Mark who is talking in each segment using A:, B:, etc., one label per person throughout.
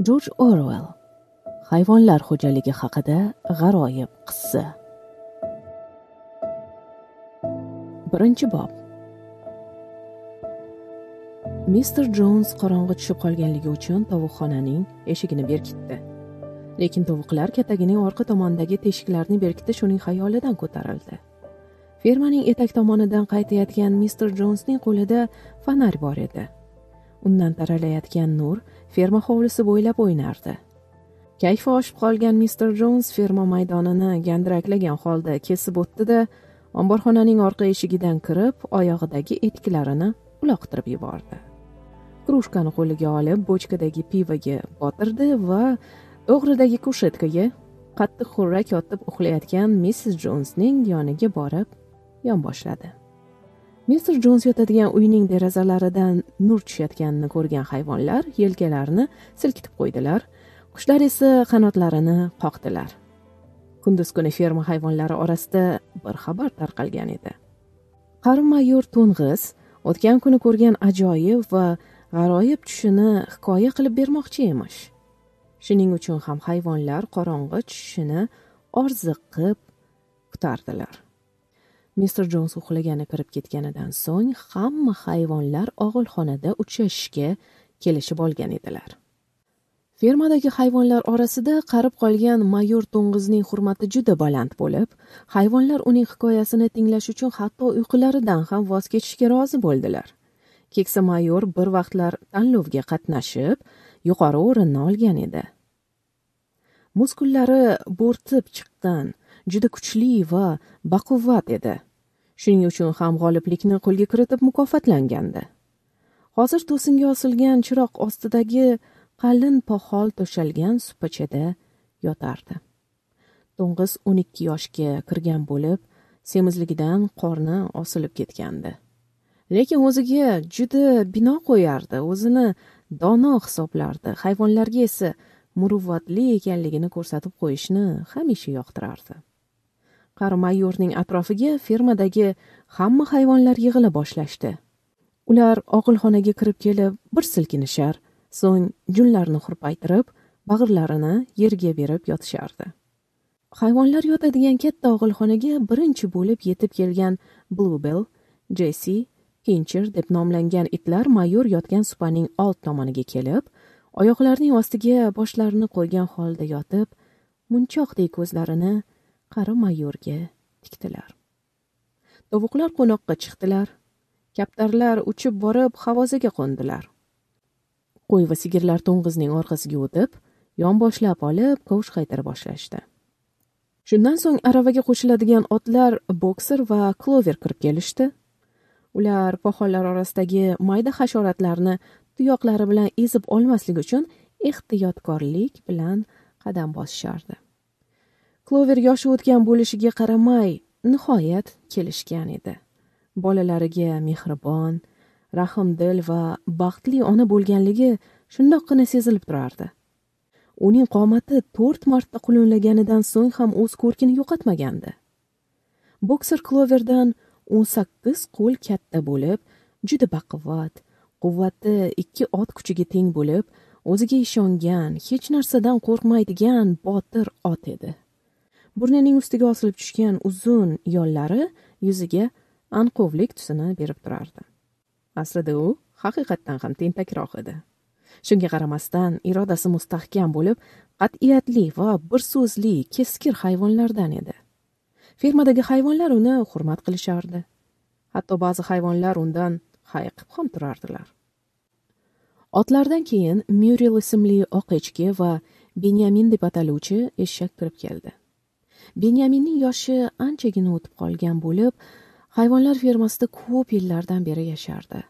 A: jorj Orwell hayvonlar xo'jaligi haqida g'aroyib qissa. Birinchi bob. Mister jons qorong'i tushib qolganligi uchun tovuqxonaning eshigini berkitdi. Lekin tovuqlar katagining orqa tomonidagi teshiklarni berkitish uning xayolidan ko'tarildi. Fermaning etak tomonidan qaytayotgan mister jonsning qo'lida fonar bor edi. Undan taralayotgan nur ferma hovlisi bo'ylab o'ynardi. Kayfi oshib qolgan mister jons ferma maydonini gandiraklagan holda kesib o'tdida omborxonaning orqa eshigidan kirib oyog'idagi etiklarini uloqtirib yubordi. Krushkani qo'liga olib bochkadagi pivoga botirdi va o'g'ridagi kushetkaga qattiq xurrak yotib uxlayotgan missis jonsning yoniga borib yonboshladi mister jons yotadigan uyning derazalaridan nur tushayotganini ko'rgan hayvonlar yelkalarini silkitib qo'ydilar. Qushlar esa qanotlarini qoqdilar. Kunduz kuni ferma hayvonlari orasida bir xabar tarqalgan edi. Qari mayor to'ng'iz o'tgan kuni ko'rgan ajoyib va g'aroyib tushini hikoya qilib bermoqchi emish. Shuning uchun ham hayvonlar qorong'i tushishini orziqib kutardilar. Mister jons uxlagani kirib ketganidan so'ng hamma hayvonlar og'ilxonada uchrashishga kelishib olgan edilar. Fermadagi hayvonlar orasida qarib qolgan mayor to'ng'izning hurmati juda baland bo'lib hayvonlar uning hikoyasini tinglash uchun hatto uyqularidan ham voz kechishga rozi bo'ldilar. Keksa mayor bir vaqtlar tanlovga qatnashib yuqori o'rinni olgan edi. Muskullari bo'rtib chiqqan juda kuchli va baquvvat edi. Shuning uchun ham g'oliblikni qo'lga kiritib mukofotlangandi. Hozir to'singa osilgan chiroq ostidagi qalin poxol to'shalgan supachada yotardi. To'ng'iz o'n ikki yoshga kirgan bo'lib semizligidan qorni osilib ketgandi. Lekin o'ziga juda bino qo'yardi o'zini dono hisoblardi. Hayvonlarga esa muruvvatli ekanligini ko'rsatib qo'yishni hamisha yoqtirardi. Qari mayorning atrofiga fermadagi hamma hayvonlar yig'ila boshlashdi. Ular og'ilxonaga kirib kelib bir silkinishar so'ng junlarini hurpaytirib bag'irlarini yerga berib yotishardi. Hayvonlar yotadigan katta og'ilxonaga birinchi bo'lib yetib kelgan bluebell jessi pincher deb nomlangan itlar mayor yotgan supaning old tomoniga kelib oyoqlarining ostiga boshlarini qo'ygan holda yotib munchoqdek ko'zlarini qari mayorga tikdilar. Tovuqlar qo'noqqa chiqdilar. Kaptarlar uchib borib havoziga qo'ndilar. Qo'y va sigirlar to'ng'izning orqasiga o'tib yonboshlab olib kovush qaytara boshlashdi. Shundan so'ng aravaga qo'shiladigan otlar bokser va klover kirib kelishdi. Ular poxollar orasidagi mayda hasharotlarni tuyoqlari bilan ezib olmaslik uchun ehtiyotkorlik bilan qadam bosishardi. Klover yoshi o'tgan bo'lishiga qaramay nihoyat kelishgan edi. Bolalariga mehribon rahmdil va baxtli ona bo'lganligi shundoqqina sezilib turardi. Uning qomati to'rt marta qulunlaganidan so'ng ham o'z ko'rkini yo'qotmagandi. Bokser kloverdan o'n sakkiz qo'l katta bo'lib juda baquvvat quvvati ikki ot kuchiga teng bo'lib o'ziga ishongan hech narsadan qo'rqmaydigan botir ot edi. Burnining ustiga osilib tushgan uzun yollari yuziga anqovlik tusini berib turardi. Aslida u haqiqatdan ham tentakroq edi. Shunga qaramasdan irodasi mustahkam bo'lib qat'iyatli va bir so'zli keskir hayvonlardan edi. Fermadagi hayvonlar uni hurmat qilishardi. Hatto ba'zi hayvonlar undan hayiqib ham turardilar. Otlardan keyin myuril ismli oq echki va benyamin deb ataluvchi eshak kirib keldi. Benyaminning yoshi anchagina o'tib qolgan bo'lib hayvonlar fermasida ko'p yillardan beri yashardi.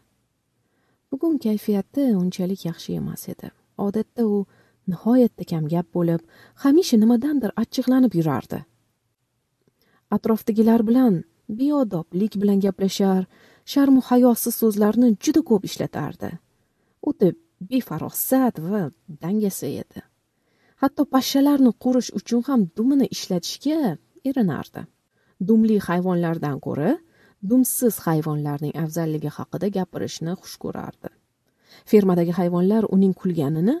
A: Bugun kayfiyati unchalik yaxshi emas edi. Odatda u nihoyatda kamgap bo'lib hamisha nimadandir achchiqlanib yurardi. Atrofdagilar bilan beodoblik bilan gaplashar sharmu hayosiz so'zlarni juda ko'p ishlatardi. O'ta befarosat va dangasa edi. Hatto pashshalarni qurish uchun ham dumini ishlatishga erinardi. Dumli hayvonlardan ko'ra dumsiz hayvonlarning afzalligi haqida gapirishni xush ko'rardi. Fermadagi hayvonlar uning kulganini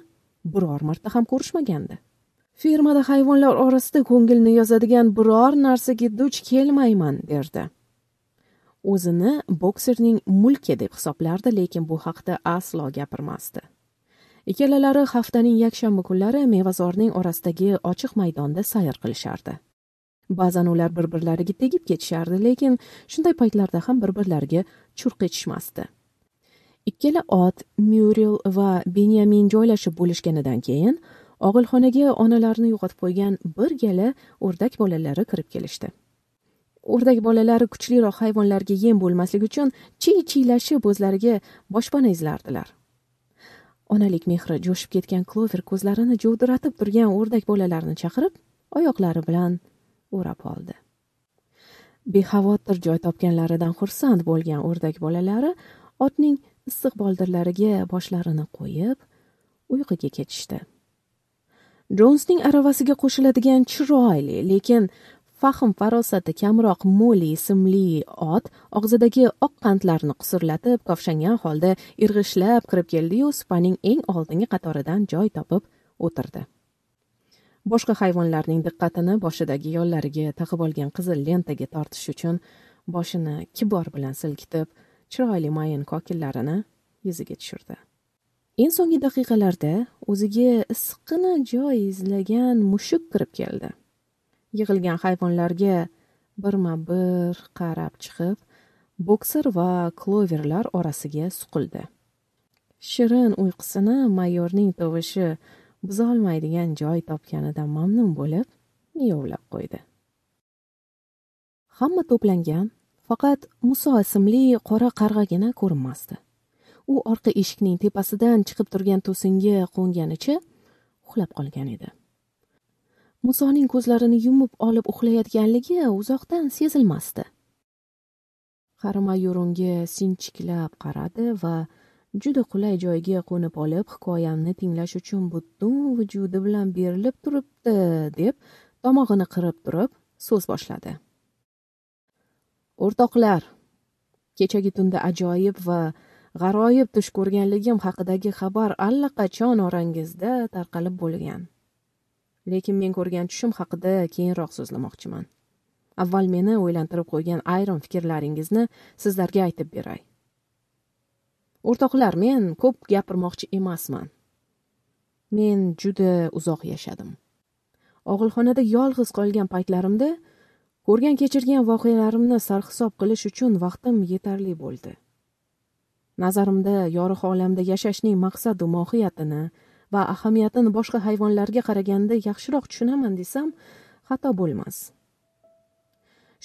A: biror marta ham ko'rishmagandi. Fermada hayvonlar orasida ko'ngilni yozadigan biror narsaga duch kelmayman derdi. O'zini bokserning mulki deb hisoblardi lekin bu haqda aslo gapirmasdi. Ikkalalari haftaning yakshanba kunlari mevazorning orasidagi ochiq maydonda sayr qilishardi. Ba'zan ular bir birlariga tegib ketishardi lekin shunday paytlarda ham bir birlariga churq etishmasdi ikkala ot myuril va benyamin joylashib bo'lishganidan keyin og'ilxonaga onalarini yo'qotib qo'ygan bir gala o'rdak bolalari kirib kelishdi. O'rdak bolalari kuchliroq hayvonlarga yem bo'lmasligi uchun chiy chiylashib o'zlariga boshpana izlardilar. Onalik mehri jo'shib ketgan klover ko'zlarini jovdiratib turgan o'rdak bolalarni chaqirib oyoqlari bilan o'rab oldi. Bexavotir joy topganlaridan xursand bo'lgan o'rdak bolalari otning issiq boldirlariga boshlarini qo'yib uyquga ketishdi. Jonsning aravasiga qo'shiladigan chiroyli lekin fahm farosati kamroq moli ismli ot og'zidagi oq qandlarni qusurlatib kovshangan holda irg'ishlab kirib keldiyu supaning eng oldingi qatoridan joy topib o'tirdi. Boshqa hayvonlarning diqqatini boshidagi yollariga taqib olgan qizil lentaga tortish uchun boshini kibor bilan silkitib chiroyli mayin kokillarini yuziga tushirdi. Eng so'nggi daqiqalarda o'ziga issiqqina joy izlagan mushuk kirib keldi. Yig'ilgan hayvonlarga birma bir qarab chiqib bokser va kloverlar orasiga suqildi. Shirin uyqusini mayorning tovushi buzolmaydigan joy topganidan mamnun bo'lib miyovlab qo'ydi. Hamma to'plangan faqat muso ismli qora qarg'agina ko'rinmasdi. U orqa eshikning tepasidan chiqib turgan to'singa qo'nganicha uxlab qolgan edi. Musoning ko'zlarini yumib olib uxlayotganligi uzoqdan sezilmasdi. Qari mayor unga sinchiklab qaradi va juda qulay joyga qo'nib olib hikoyamni tinglash uchun butun vujudi bilan berilib turibdi deb tomog'ini qirib turib so'z boshladi. O'rtoqlar kechagi tunda ajoyib va g'aroyib tush ko'rganligim haqidagi xabar allaqachon orangizda tarqalib bo'lgan. Lekin men ko'rgan tushim haqida keyinroq so'zlamoqchiman. Avval meni o'ylantirib qo'ygan ayrim fikrlaringizni sizlarga aytib beray. O'rtoqlar men ko'p gapirmoqchi emasman. Men juda uzoq yashadim. Og'ilxonada yolg'iz qolgan paytlarimda ko'rgan kechirgan voqealarimni sarhisob qilish uchun vaqtim yetarli bo'ldi. Nazarimda yorug' olamda yashashning maqsadu mohiyatini va ahamiyatini boshqa hayvonlarga qaraganda yaxshiroq tushunaman desam xato bo'lmas.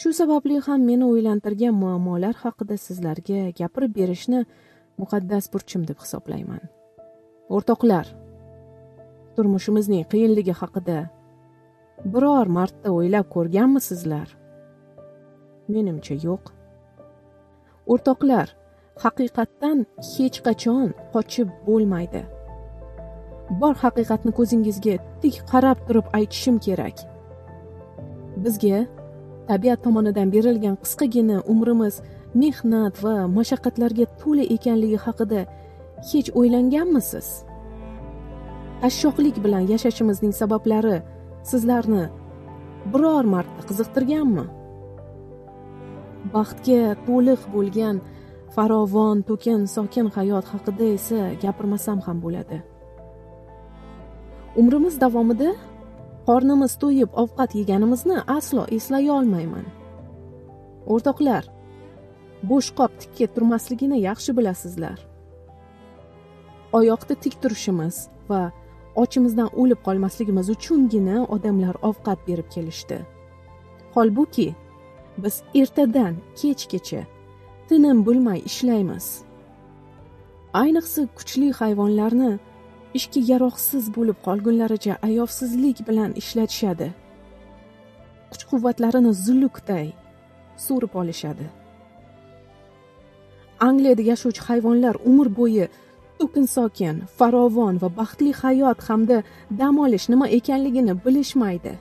A: Shu sababli ham meni o'ylantirgan muammolar haqida sizlarga gapirib berishni muqaddas burchim deb hisoblayman. O'rtoqlar turmushimizning qiyinligi haqida biror marta o'ylab ko'rganmisizlar menimcha yo'q. O'rtoqlar haqiqatdan hech qachon qochib bo'lmaydi. Bor haqiqatni ko'zingizga tik qarab turib aytishim kerak. Bizga tabiat tomonidan berilgan qisqagina umrimiz mehnat va mashaqqatlarga to'la ekanligi haqida hech o'ylanganmisiz? Qashshoqlik bilan yashashimizning sabablari sizlarni biror marta qiziqtirganmi? Baxtga to'liq bo'lgan farovon to'kin sokin hayot haqida esa gapirmasam ham bo'ladi. Umrimiz davomida qornimiz to'yib ovqat yeganimizni aslo eslay olmayman. O'rtoqlar bo'sh qop tikka turmasligini yaxshi bilasizlar. Oyoqda tik turishimiz va ochimizdan o'lib qolmasligimiz uchungina odamlar ovqat berib kelishdi. Holbuki biz ertadan kechgacha tinim bilmay ishlaymiz. Ayniqsa kuchli hayvonlarni ishga yaroqsiz bo'lib qolgunlaricha ayovsizlik bilan ishlatishadi. Kuch quvvatlarini zulukday so'rib olishadi. Angliyada yashovchi hayvonlar umr bo'yi to'kin sokin farovon va baxtli hayot hamda dam olish nima ekanligini bilishmaydi.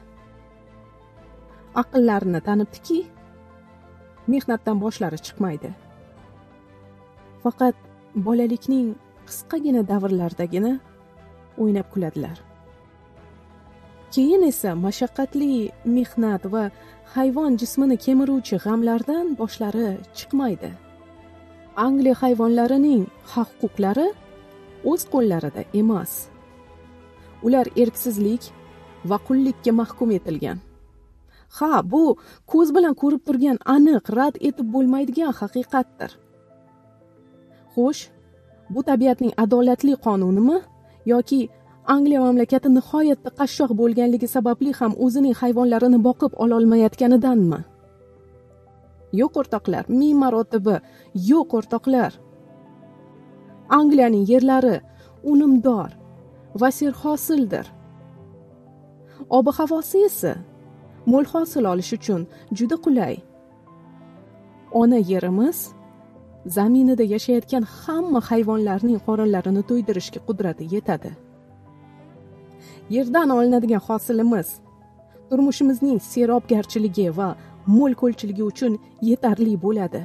A: Aqllarini tanibdiki mehnatdan boshlari chiqmaydi. Faqat bolalikning qisqagina davrlardagina o'ynab kuladilar. Keyin esa mashaqqatli mehnat va hayvon jismini kemiruvchi g'amlardan boshlari chiqmaydi. Angliya hayvonlarining haq huquqlari o'z qo'llarida emas. Ular erksizlik va qullikka mahkum etilgan. Ha bu ko'z bilan ko'rib turgan aniq rad etib bo'lmaydigan haqiqatdir. Xo'sh bu tabiatning adolatli qonunimi? Yoki angliya mamlakati nihoyatda qashshoq bo'lganligi sababli ham o'zining hayvonlarini boqib ololmayotganidanmi? Yo'q o'rtoqlar. Ming marotaba. Yo'q o'rtoqlar. Angliyaning yerlari unumdor va serhosildir ob havosi esa mo'l hosil olish uchun juda qulay. Ona yerimiz zaminida yashayotgan hamma hayvonlarning qorinlarini to'ydirishga qudrati yetadi. Yerdan olinadigan hosilimiz turmushimizning serobgarchiligi va mo'l ko'lchiligi uchun yetarli bo'ladi.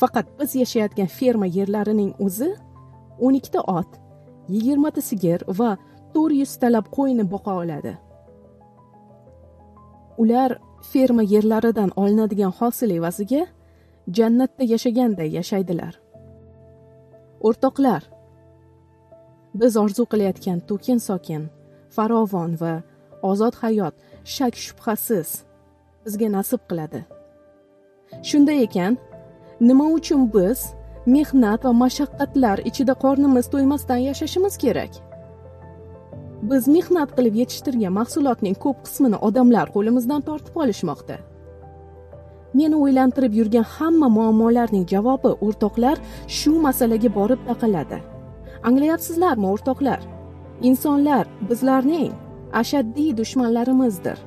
A: Faqat biz yashayotgan ferma yerlarining o'zi o'n ikkita ot yigirmata sigir va to'rt yuztalab qo'yni boqa oladi. Ular ferma yerlaridan olinadigan hosil evaziga jannatda yashaganday yashaydilar. O'rtoqlar biz orzu qilayotgan to'kin sokin farovon va ozod hayot shak shubhasiz bizga nasib qiladi. Shunday ekan nima uchun biz mehnat va mashaqqatlar ichida qornimiz to'ymasdan yashashimiz kerak? Biz mehnat qilib yetishtirgan mahsulotning ko'p qismini odamlar qo'limizdan tortib olishmoqda. Meni o'ylantirib yurgan hamma muammolarning javobi o'rtoqlar shu masalaga borib taqaladi. Anglayapsizlarmi o'rtoqlar? Insonlar bizlarning ashaddiy dushmanlarimizdir.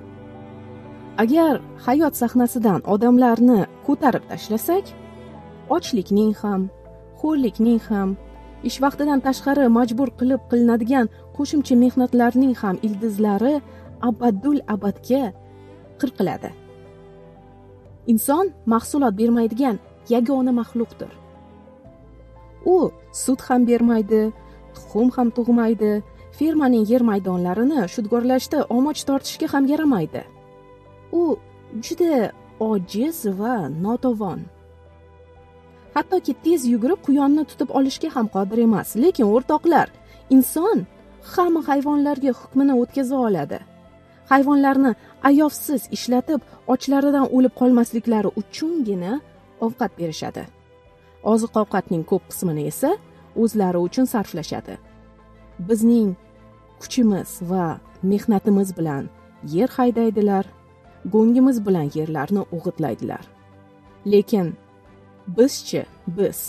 A: Agar hayot sahnasidan odamlarni ko'tarib tashlasak ochlikning ham xo'rlikning ham ish vaqtidan tashqari majbur qilib qilinadigan qo'shimcha mehnatlarning ham ildizlari abadul abadga qirqiladi. Inson mahsulot bermaydigan yagona maxluqdir. U sut ham bermaydi tuxum ham tug'maydi fermaning yer maydonlarini shudgorlashda omoch tortishga ham yaramaydi. U juda ojiz va notavon. Hattoki tez yugurib quyonni tutib olishga ham qodir emas lekin o'rtoqlar inson hamma hayvonlarga hukmini o'tkaza oladi. Hayvonlarni ayovsiz ishlatib ochlaridan o'lib qolmasliklari uchungina ovqat berishadi. Oziq ovqatning ko'p qismini esa o'zlari uchun sarflashadi. Bizning kuchimiz va mehnatimiz bilan yer haydaydilar go'ngimiz bilan yerlarni o'g'itlaydilar. Lekin bizchi biz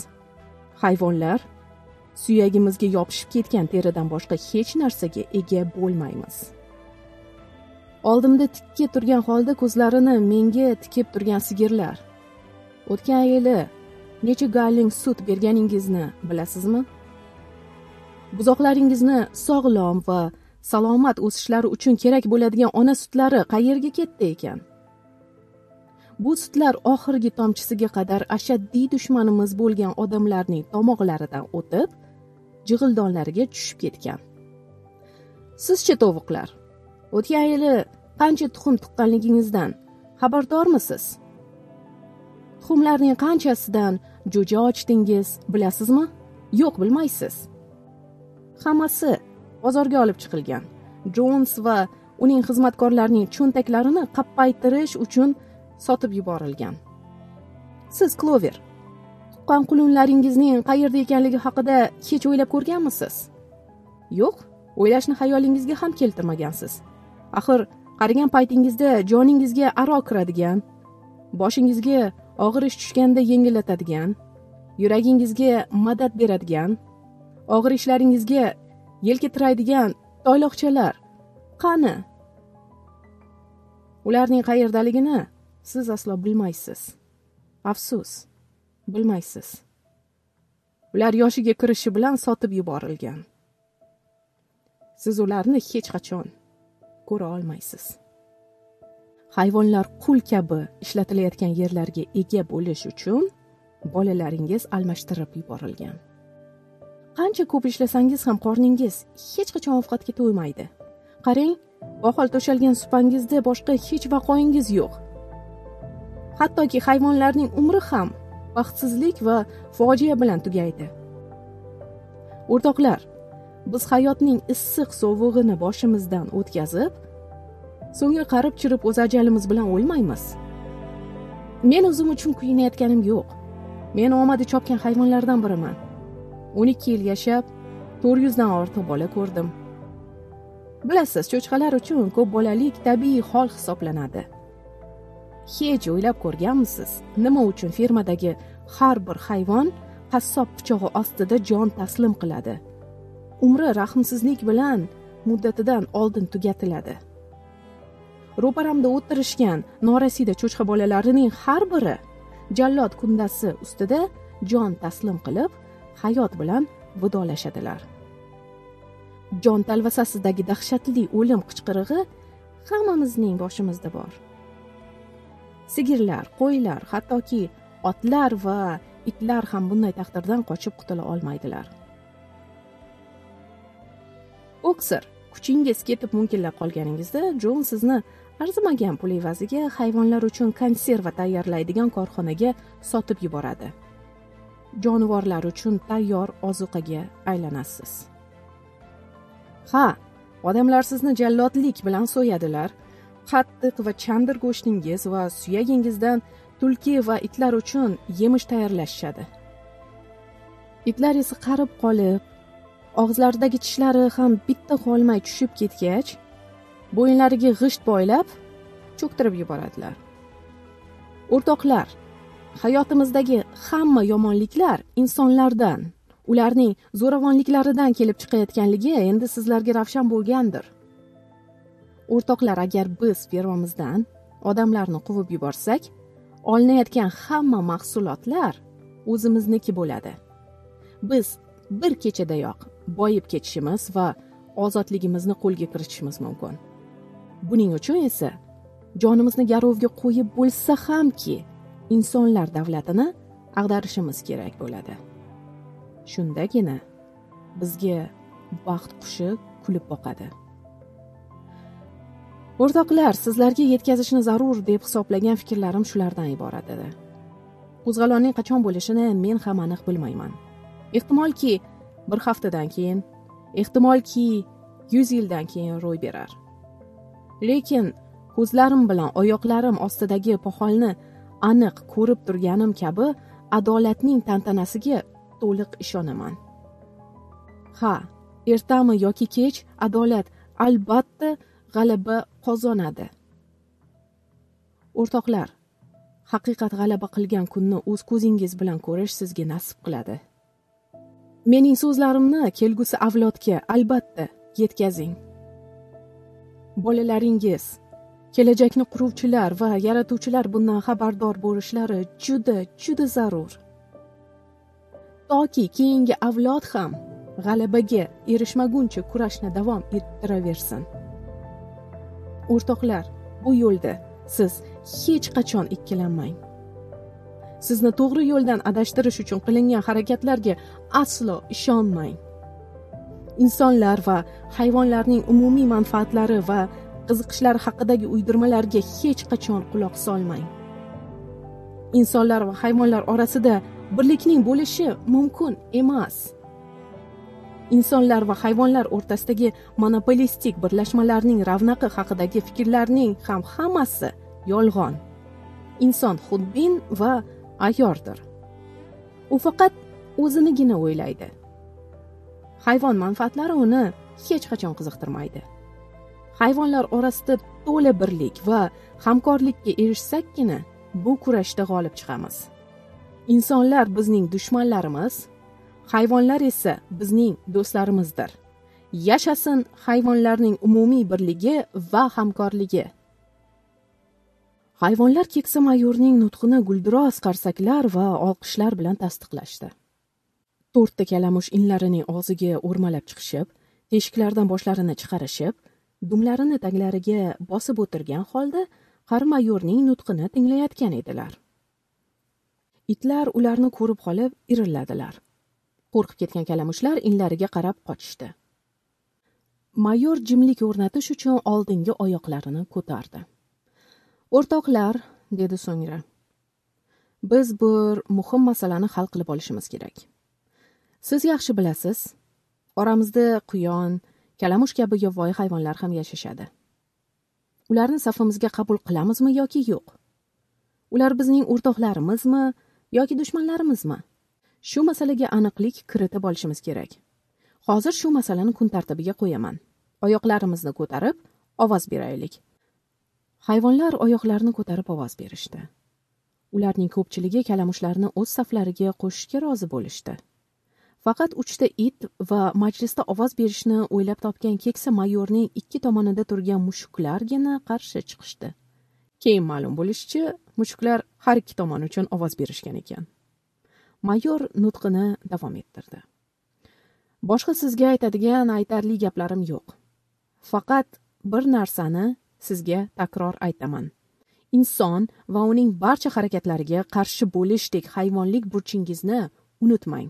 A: hayvonlar suyagimizga yopishib ketgan teridan boshqa hech narsaga ega bo'lmaymiz. Oldimda tikka turgan holda ko'zlarini menga tikib turgan sigirlar. O'tgan yili necha galling sut berganingizni bilasizmi? Buzoqlaringizni sog'lom va salomat o'sishlari uchun kerak bo'ladigan ona sutlari qayerga ketdi ekan? Bu sutlar oxirgi tomchisiga qadar ashaddiy dushmanimiz bo'lgan odamlarning tomoqlaridan o'tib jig'ildonlariga tushib ketgan. Sizchi tovuqlar o'tgan yili qancha tuxum tuqqanligingizdan xabardormisiz? Tuxumlarning qanchasidan jo'ja ochdingiz bilasizmi? Yo'q bilmaysiz. Hammasi bozorga olib chiqilgan. Jons va uning xizmatkorlarining cho'ntaklarini qappaytirish uchun sotib yuborilgan. Siz klover tuqqan qulunlaringizning qayerda ekanligi haqida hech o'ylab ko'rganmisiz? Yo'q o'ylashni xayolingizga ham keltirmagansiz. Axir qarigan paytingizda joningizga aro kiradigan boshingizga og'ir ish tushganda yengillatadigan yuragingizga madad beradigan og'ir ishlaringizga yelka tiraydigan toyloqchalar qani? Ularning qayerdaligini siz aslo bilmaysiz. Afsus. Bilmaysiz. Ular yoshiga kirishi bilan sotib yuborilgan. Siz ularni hech qachon ko'ra olmaysiz. Hayvonlar qul kabi ishlatilayotgan yerlarga ega bo'lish uchun bolalaringiz almashtirib yuborilgan. Qancha ko'p ishlasangiz ham qorningiz hech qachon ovqatga to'ymaydi. Qarang ohol to'shalgan supangizda boshqa hech vaqoingiz yo'q. Hattoki hayvonlarning umri ham baxtsizlik va fojia bilan tugaydi. O'rtoqlar biz hayotning issiq sovug'ini boshimizdan o'tkazib so'ngra qarib chirib o'z ajalimiz bilan o'lmaymiz. Men o'zim uchun kuyinayotganim yo'q. Men omadi chopgan hayvonlardan biriman. O'n ikki yil yashab to'rt yuzdan ortiq bola ko'rdim. Bilasiz cho'chqalar uchun ko'p bolalik tabiiy hol hisoblanadi. Hech o'ylab ko'rganmisiz? Nima uchun fermadagi har bir hayvon qassob pichog'i ostida jon taslim qiladi? Umri rahmsizlik bilan muddatidan oldin tugatiladi. Ro'paramda o'tirishgan norasida cho'chqa bolalarining har biri jallod kundasi ustida jon taslim qilib hayot bilan vidolashadilar. Jon talvasasidagi dahshatli o'lim qichqirig'i hammamizning boshimizda bor. Sigirlar qo'ylar hattoki otlar va itlar ham bunday taqdirdan qochib qutula olmaydilar. Oksir kuchingiz ketib munkillab qolganingizda jon sizni arzimagan pul evaziga hayvonlar uchun konserva tayyorlaydigan korxonaga sotib yuboradi. Jonivorlar uchun tayyor ozuqaga aylanasiz. Ha odamlar sizni jallodlik bilan so'yadilar. Qattiq va chandir go'shtingiz va suyagingizdan tulki va itlar uchun yemish tayyorlashishadi itlar esa qarib qolib og'izlaridagi tishlari ham bitta qolmay tushib ketgach bo'yinlariga g'isht boylab cho'ktirib yuboradilar. O'rtoqlar hayotimizdagi hamma yomonliklar insonlardan ularning zo'ravonliklaridan kelib chiqayotganligi endi sizlarga ravshan bo'lgandir. O'rtoqlar agar biz fermamizdan odamlarni quvib yuborsak olinayotgan hamma mahsulotlar o'zimizniki bo'ladi. Biz bir kechadayoq boyib ketishimiz va ozodligimizni qo'lga kiritishimiz mumkin. Buning uchun esa jonimizni garovga qo'yib bo'lsa hamki insonlar davlatini ag'darishimiz kerak bo'ladi. Shundagina bizga baxt qushi kulib boqadi. O'rtoqlar sizlarga yetkazishni zarur deb hisoblagan fikrlarim shulardan iborat edi. Qo'zg'alonning qachon bo'lishini men ham aniq bilmayman. Ehtimolki bir haftadan keyin ehtimolki yuz yildan keyin ro'y berar. Lekin ko'zlarim bilan oyoqlarim ostidagi poxolni aniq ko'rib turganim kabi adolatning tantanasiga to'liq ishonaman. Ha ertami yoki kech adolat albatta g'alaba qozonadi. O'rtoqlar haqiqat g'alaba qilgan kunni o'z ko'zingiz bilan ko'rish sizga nasib qiladi. Mening so'zlarimni kelgusi avlodga albatta yetkazing. Bolalaringiz kelajakni quruvchilar va yaratuvchilar bundan xabardor bo'lishlari juda juda zarur. Toki keyingi avlod ham g'alabaga erishmaguncha kurashni davom ettiraversin. O'rtoqlar bu yo'lda siz hech qachon ikkilanmang. Sizni to'g'ri yo'ldan adashtirish uchun qilingan harakatlarga aslo ishonmang. Insonlar va hayvonlarning umumiy manfaatlari va qiziqishlari haqidagi uydirmalarga hech qachon quloq solmang. Insonlar va hayvonlar orasida birlikning bo'lishi mumkin emas. Insonlar va hayvonlar o'rtasidagi monopolistik birlashmalarning ravnaqi haqidagi fikrlarning ham hammasi yolg'on. Inson xudbin va ayyordir. U faqat o'zinigina o'ylaydi. Hayvon manfaatlari uni hech qachon qiziqtirmaydi. Hayvonlar orasida to'la birlik va hamkorlikka erishsakkina bu kurashda g'olib chiqamiz. Insonlar bizning dushmanlarimiz hayvonlar esa bizning do'stlarimizdir. Yashasin hayvonlarning umumiy birligi va hamkorligi. Hayvonlar keksa mayorning nutqini gulduros qarsaklar va olqishlar bilan tasdiqlashdi. To'rtta kalamush inlarining og'ziga o'rmalab chiqishib teshiklardan boshlarini chiqarishib dumlarini taglariga bosib o'tirgan holda qari mayorning nutqini tinglayotgan edilar. Itlar ularni ko'rib qolib irilladilar. Qo'rqib ketgan kalamushlar inlariga qarab qochishdi. Mayor jimlik o'rnatish uchun oldingi oyoqlarini ko'tardi. O'rtoqlar dedi so'ngra biz bir muhim masalani hal qilib olishimiz kerak. Siz yaxshi bilasiz oramizda quyon kalamush kabi yovvoyi hayvonlar ham yashashadi. Ularni safimizga qabul qilamizmi yoki yo'q? Ular bizning o'rtoqlarimizmi yoki dushmanlarimizmi? Shu masalaga aniqlik kiritib olishimiz kerak. Hozir shu masalani kun tartibiga qo'yaman. Oyoqlarimizni ko'tarib ovoz beraylik. Hayvonlar oyoqlarini ko'tarib ovoz berishdi. Ularning ko'pchiligi kalamushlarni o'z saflariga qo'shishga rozi bo'lishdi. Faqat uchta it va majlisda ovoz berishni o'ylab topgan keksa mayorning ikki tomonida turgan mushuklargina qarshi chiqishdi. Keyin ma'lum bo'lishicha mushuklar har ikki tomon uchun ovoz berishgan ekan. Mayor nutqini davom ettirdi. Boshqa sizga aytadigan aytarli gaplarim yo'q. Faqat bir narsani sizga takror aytaman. Inson va uning barcha harakatlariga qarshi bo'lishdek hayvonlik burchingizni unutmang.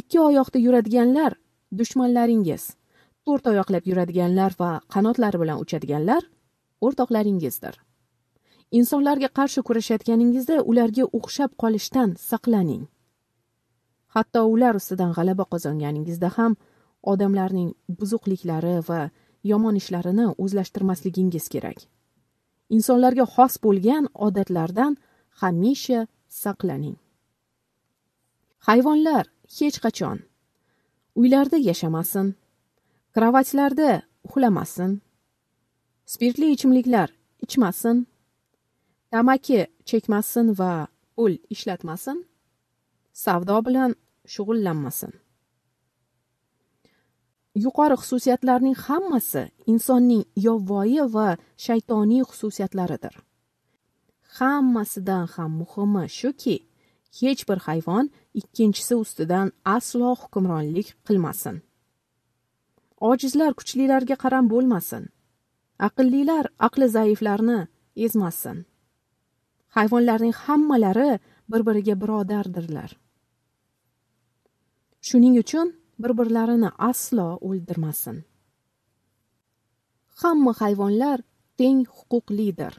A: Ikki oyoqda yuradiganlar dushmanlaringiz to'rt oyoqlab yuradiganlar va qanotlari bilan uchadiganlar o'rtoqlaringizdir. Insonlarga qarshi kurashayotganingizda ularga o'xshab qolishdan saqlaning. Hatto ular ustidan g'alaba qozonganingizda ham odamlarning buzuqliklari va yomon ishlarini o'zlashtirmasligingiz kerak. Insonlarga xos bo'lgan odatlardan hamisha saqlaning. Hayvonlar hech qachon uylarda yashamasin kravatlarda uxlamasin spirtli ichimliklar ichmasin tamaki chekmasin va pul ishlatmasin savdo bilan shug'ullanmasin. Yuqori xususiyatlarning hammasi insonning yovvoyi va shaytoniy xususiyatlaridir. Hammasidan ham muhimi shuki hech bir hayvon ikkinchisi ustidan aslo hukmronlik qilmasin. Ojizlar kuchlilarga qaram bo'lmasin. Aqllilar aqli zaiflarni ezmasin. Hayvonlarning hammalari bir biriga birodardirlar. Shuning uchun bir birlarini aslo o'ldirmasin. Hamma hayvonlar teng huquqlidir.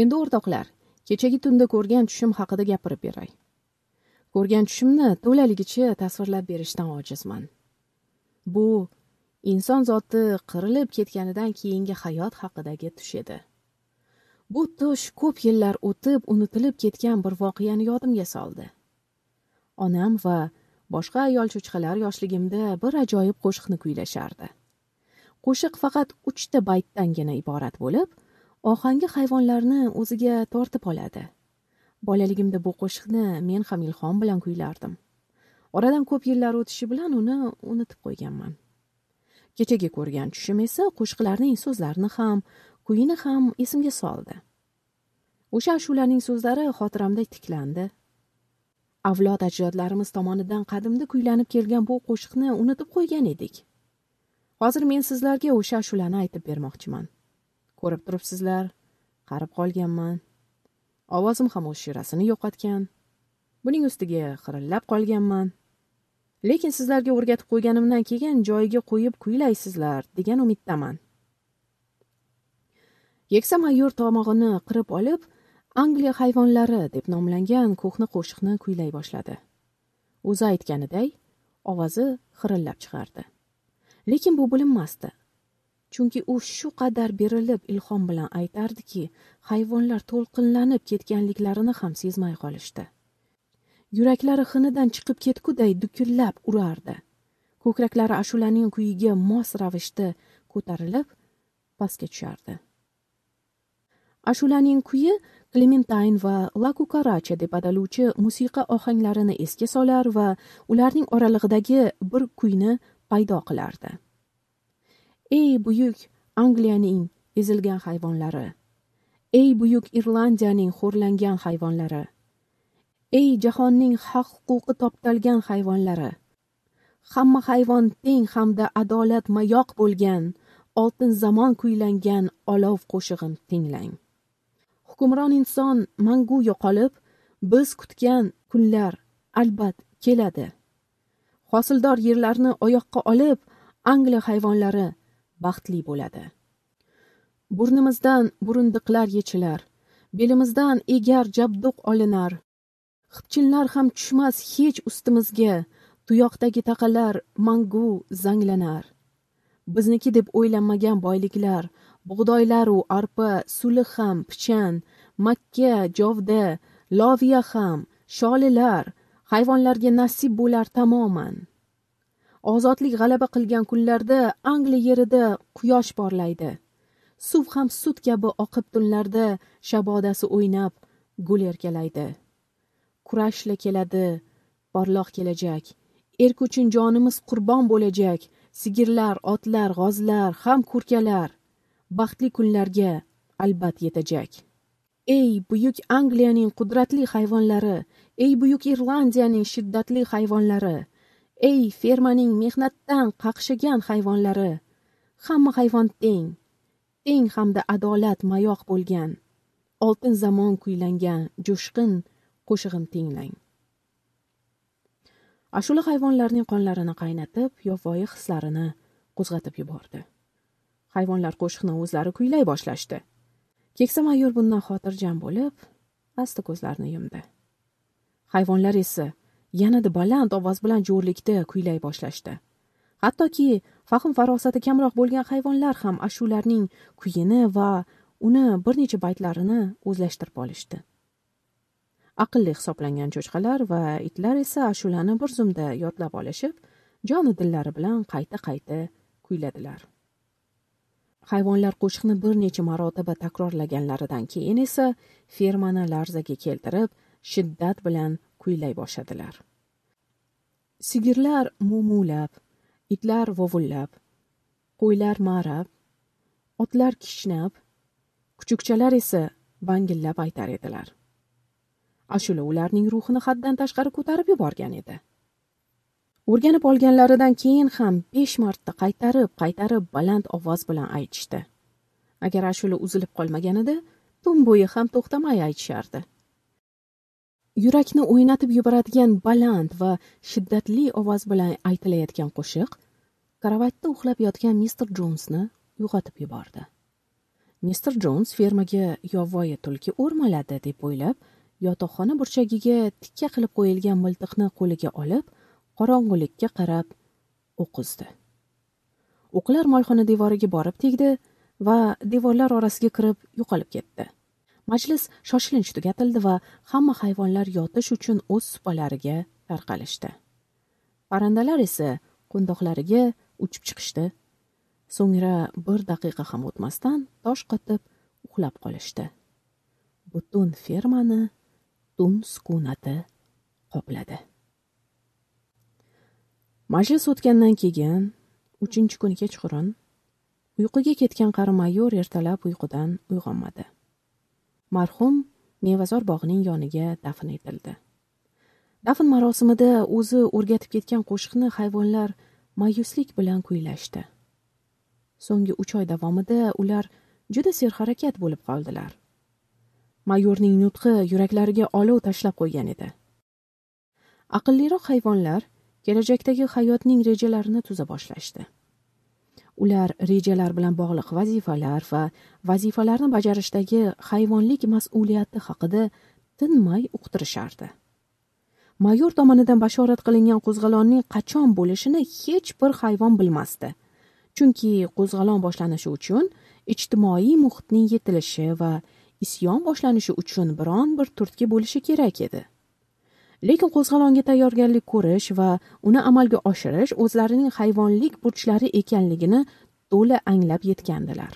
A: Endi o'rtoqlar kechagi tunda ko'rgan tushim haqida gapirib beray. Ko'rgan tushimni to'laligicha tasvirlab berishdan ojizman. Bu inson zoti qirilib ketganidan keyingi hayot haqidagi tush edi. Bu tush ko'p yillar o'tib unutilib ketgan bir voqeani yodimga soldi. Onam va boshqa ayol cho'chqalar yoshligimda bir ajoyib qo'shiqni kuylashardi. Qo'shiq faqat uchta baytdangina iborat bo'lib ohangi hayvonlarni o'ziga tortib oladi. Bolaligimda bu qo'shiqni men ham ilhom bilan kuylardim. Oradan ko'p yillar o'tishi bilan uni unutib qo'yganman. Kechagi ko'rgan tushim esa qo'shiqlarning so'zlarini ham kuyini ham esimga soldi. O'sha ashulaning so'zlari xotiramda tiklandi. Avlod ajdodlarimiz tomonidan qadimda kuylanib kelgan bu qo'shiqni unutib qo'ygan edik. Hozir men sizlarga o'sha ashulani aytib bermoqchiman. Ko'rib turibsizlar qarib qolganman. Ovozim ham o'z shirasini yo'qotgan. Buning ustiga xirillab qolganman. Lekin sizlarga o'rgatib qo'yganimdan keyin joyiga qo'yib kuylaysizlar degan umiddaman. Keksa mayor tomog'ini qirib olib angliya hayvonlari deb nomlangan ko'hna qo'shiqni kuylay boshladi. O'zi aytganiday ovozi xirillab chiqardi. Lekin bu bilinmasdi. Chunki u shu qadar berilib ilhom bilan aytardiki hayvonlar to'lqinlanib ketganliklarini ham sezmay qolishdi. Yuraklari xinidan chiqib ketguday dukullab urardi. Ko'kraklari ashulaning kuyiga mos ravishda ko'tarilib pastga tushardi. Ashulaning kuyi klementain va la Cucaracha deb ataluvchi musiqa ohanglarini esga solar va ularning oralig'idagi bir kuyni paydo qilardi. Ey buyuk angliyaning ezilgan hayvonlari! Ey buyuk irlandiyaning xo'rlangan hayvonlari! Ey jahonning haq huquqi toptalgan hayvonlari! Hamma hayvon teng hamda adolat mayoq bo'lgan oltin zamon kuylangan olov qo'shig'im tinglang! Hukmron inson mangu yo'qolib biz kutgan kunlar albat keladi. Hosildor yerlarni oyoqqa olib angliya hayvonlari baxtli bo'ladi. Burnimizdan burundiqlar yechilar belimizdan egar jabduq olinar. Xipchinlar ham tushmas hech ustimizga tuyoqdagi taqalar mangu zanglanar. Bizniki deb o'ylanmagan boyliklar bug'doylaru arpa suli ham pichan makka jovda loviya ham sholilar hayvonlarga nasib bo'lar tamoman. Ozodlik g'alaba qilgan kunlarda angliya yerida quyosh porlaydi. Suv ham sut kabi oqib tunlarda shabodasi o'ynab gul erkalaydi. Kurashla keladi porloq kelajak. Erk uchun jonimiz qurbon bo'lajak. Sigirlar otlar g'ozlar ham kurkalar. Baxtli kunlarga albat yetajak. Ey buyuk angliyaning qudratli hayvonlari ey buyuk irlandiyaning shiddatli hayvonlari ey fermaning mehnatdan qaqshagan hayvonlari hamma hayvon teng teng hamda adolat mayoq bo'lgan oltin zamon kuylangan jo'shqin qo'shig'im tinglang ashula hayvonlarning qonlarini qaynatib yovvoyi hislarini qo'zg'atib yubordi. Hayvonlar qo'shiqni o'zlari kuylay boshlashdi. Keksa mayor bundan xotirjam bo'lib asta ko'zlarini yumdi. Hayvonlar esa yanada baland ovoz bilan jo'rlikda kuylay boshlashdi. Hattoki fahm farosati kamroq bo'lgan hayvonlar ham ashularning kuyini va uni bir necha baytlarini o'zlashtirib olishdi. Aqlli hisoblangan cho'chqalar va itlar esa ashulani bir zumda yodlab olishib jonu dillari bilan qayta qayta kuyladilar. Hayvonlar qo'shiqni bir necha marotaba takrorlaganlaridan keyin esa fermani larzaga keltirib shiddat bilan kuylay boshladilar. Sigirlar mumulab itlar vovullab qo'ylar ma'rab otlar kishnab kuchukchalar esa bangillab aytar edilar. Ashula ularning ruhini haddan tashqari ko'tarib yuborgan edi. O'rganib olganlaridan keyin ham besh marta qaytarib qaytarib baland ovoz bilan aytishdi. Agar ashula uzilib qolmaganida tun bo'yi ham to'xtamay aytishardi. Yurakni o'ynatib yuboradigan baland va shiddatli ovoz bilan aytilayotgan qo'shiq karavotda uxlab yotgan mister jonsni uyg'otib yubordi. Mister jons fermaga yovvoyi tulki o'rmaladi deb o'ylab yotoqxona burchagiga tikka qilib qo'yilgan miltiqni qo'liga olib qorong'ulikka qarab o'q uzdi o'qlar molxona devoriga borib tegdi va devorlar orasiga kirib yo'qolib ketdi. Majlis shoshilinch tugatildi va hamma hayvonlar yotish uchun o'z supalariga tarqalishdi. Parrandalar esa qo'ndoqlariga uchib chiqishdi. So'ngra bir daqiqa ham o'tmasdan tosh qotib uxlab qolishdi. Butun fermani tun sukunati qopladi. Majlis o'tgandan keyin uchinchi kuni kechqurun uyquga ketgan qari mayor ertalab uyqudan uyg'onmadi. Marhum mevazor bog'ining yoniga dafn etildi. Dafn marosimida o'zi o'rgatib ketgan qo'shiqni hayvonlar ma'yuslik bilan kuylashdi. So'nggi uch oy davomida ular juda serharakat bo'lib qoldilar. Mayorning nutqi yuraklariga olov tashlab qo'ygan edi. Aqlliroq hayvonlar kelajakdagi hayotning rejalarini tuza boshlashdi. Ular rejalar bilan bog'liq vazifalar va vazifalarni bajarishdagi hayvonlik mas'uliyati haqida tinmay uqtirishardi. Mayor tomonidan bashorat qilingan qo'zg'alonning qachon bo'lishini hech bir hayvon bilmasdi. Chunki qo'zg'alon boshlanishi uchun ijtimoiy muhitning yetilishi va isyon boshlanishi uchun biron bir turtki bo'lishi kerak edi. Lekin qo'zg'olonga tayyorgarlik ko'rish va uni amalga oshirish o'zlarining hayvonlik burchlari ekanligini to'la anglab yetgandilar.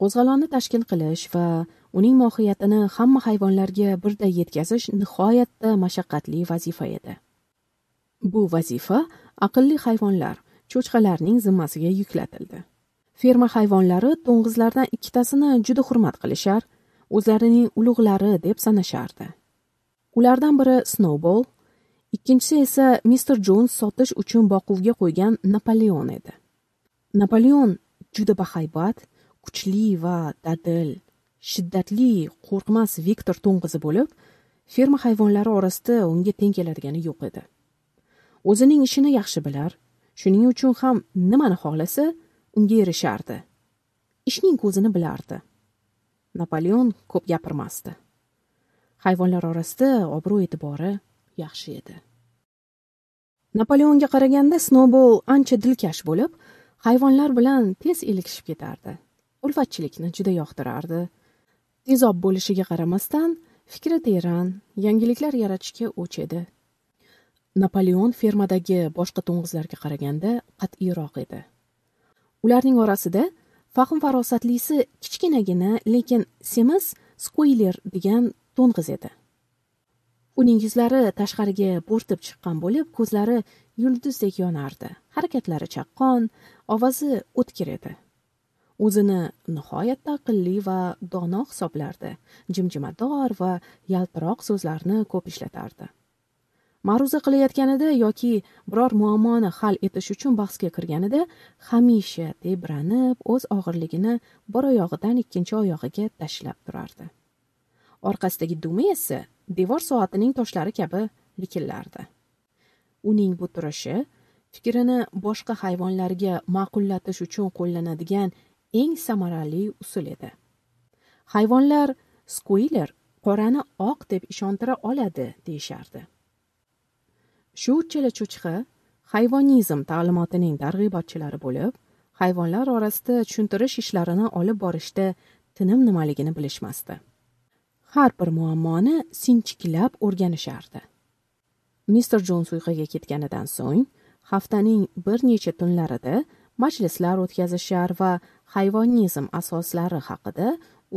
A: Qo'zg'olonni tashkil qilish va uning mohiyatini hamma hayvonlarga birday yetkazish nihoyatda mashaqqatli vazifa edi. Bu vazifa aqlli hayvonlar cho'chqalarning zimmasiga yuklatildi. Ferma hayvonlari to'ng'izlardan ikkitasini juda hurmat qilishar o'zlarining ulug'lari deb sanashardi. Ulardan biri snowball ikkinchisi esa mister jons sotish uchun boquvga qo'ygan napoleon edi. Napoleon juda bahaybat kuchli va dadil shiddatli qo'rqmas viktor to'ng'izi bo'lib ferma hayvonlari orasida unga teng keladigani yo'q edi. O'zining ishini yaxshi bilar shuning uchun ham nimani xohlasa unga erishardi. Ishning ko'zini bilardi. Napoleon ko'p gapirmasdi. Hayvonlar orasida obro' e'tibori yaxshi edi. Napoleonga qaraganda snobol ancha dilkash bo'lib hayvonlar bilan tez ilikishib ketardi. Ulfatchilikni juda yoqtirardi. Tezob bo'lishiga qaramasdan fikri teran yangiliklar yaratishga o'ch edi. Napoleon fermadagi boshqa to'ng'izlarga qaraganda qat'iyroq edi. Ularning orasida fahm farosatlisi kichkinagina lekin semiz skuyler degan to'ng'iz edi. Uning yuzlari tashqariga bo'rtib chiqqan bo'lib ko'zlari yulduzdek yonardi. Harakatlari chaqqon ovozi o'tkir edi. O'zini nihoyatda aqlli va dono hisoblardi. Jimjimador va yaltiroq so'zlarni ko'p ishlatardi. Ma'ruza qilayotganida yoki biror muammoni hal etish uchun bahsga kirganida hamisha tebranib o'z og'irligini bir oyog'idan ikkinchi oyog'iga tashlab turardi. Orqasidagi dumi esa devor soatining toshlari kabi likillardi. Uning bu turishi fikrini boshqa hayvonlarga ma'qullatish uchun qo'llanadigan eng samarali usul edi. Hayvonlar skuiler qorani oq deb ishontira oladi deyishardi. Shu uchala cho'chqa hayvonizm ta'limotining targ'ibotchilari bo'lib hayvonlar orasida tushuntirish ishlarini olib borishda tinim nimaligini bilishmasdi. Har bir muammoni sinchiklab o'rganishardi. Mister jons uyquga ketganidan so'ng haftaning bir necha tunlarida majlislar o'tkazishar va hayvonizm asoslari haqida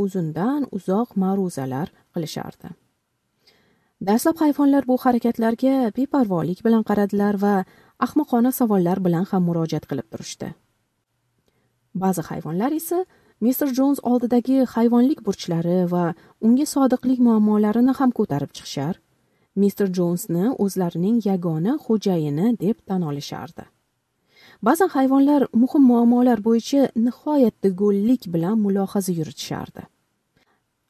A: uzundan uzoq ma'ruzalar qilishardi. Dastlab hayvonlar bu harakatlarga beparvolik bilan qaradilar va ahmoqona savollar bilan ham murojaat qilib turishdi. Ba'zi hayvonlar esa mister jons oldidagi hayvonlik burchlari va unga sodiqlik muammolarini ham ko'tarib chiqishar. Mister jonsni o'zlarining yagona xo'jayini deb tan olishardi. Ba'zan hayvonlar muhim muammolar bo'yicha nihoyatda go'llik bilan mulohaza yuritishardi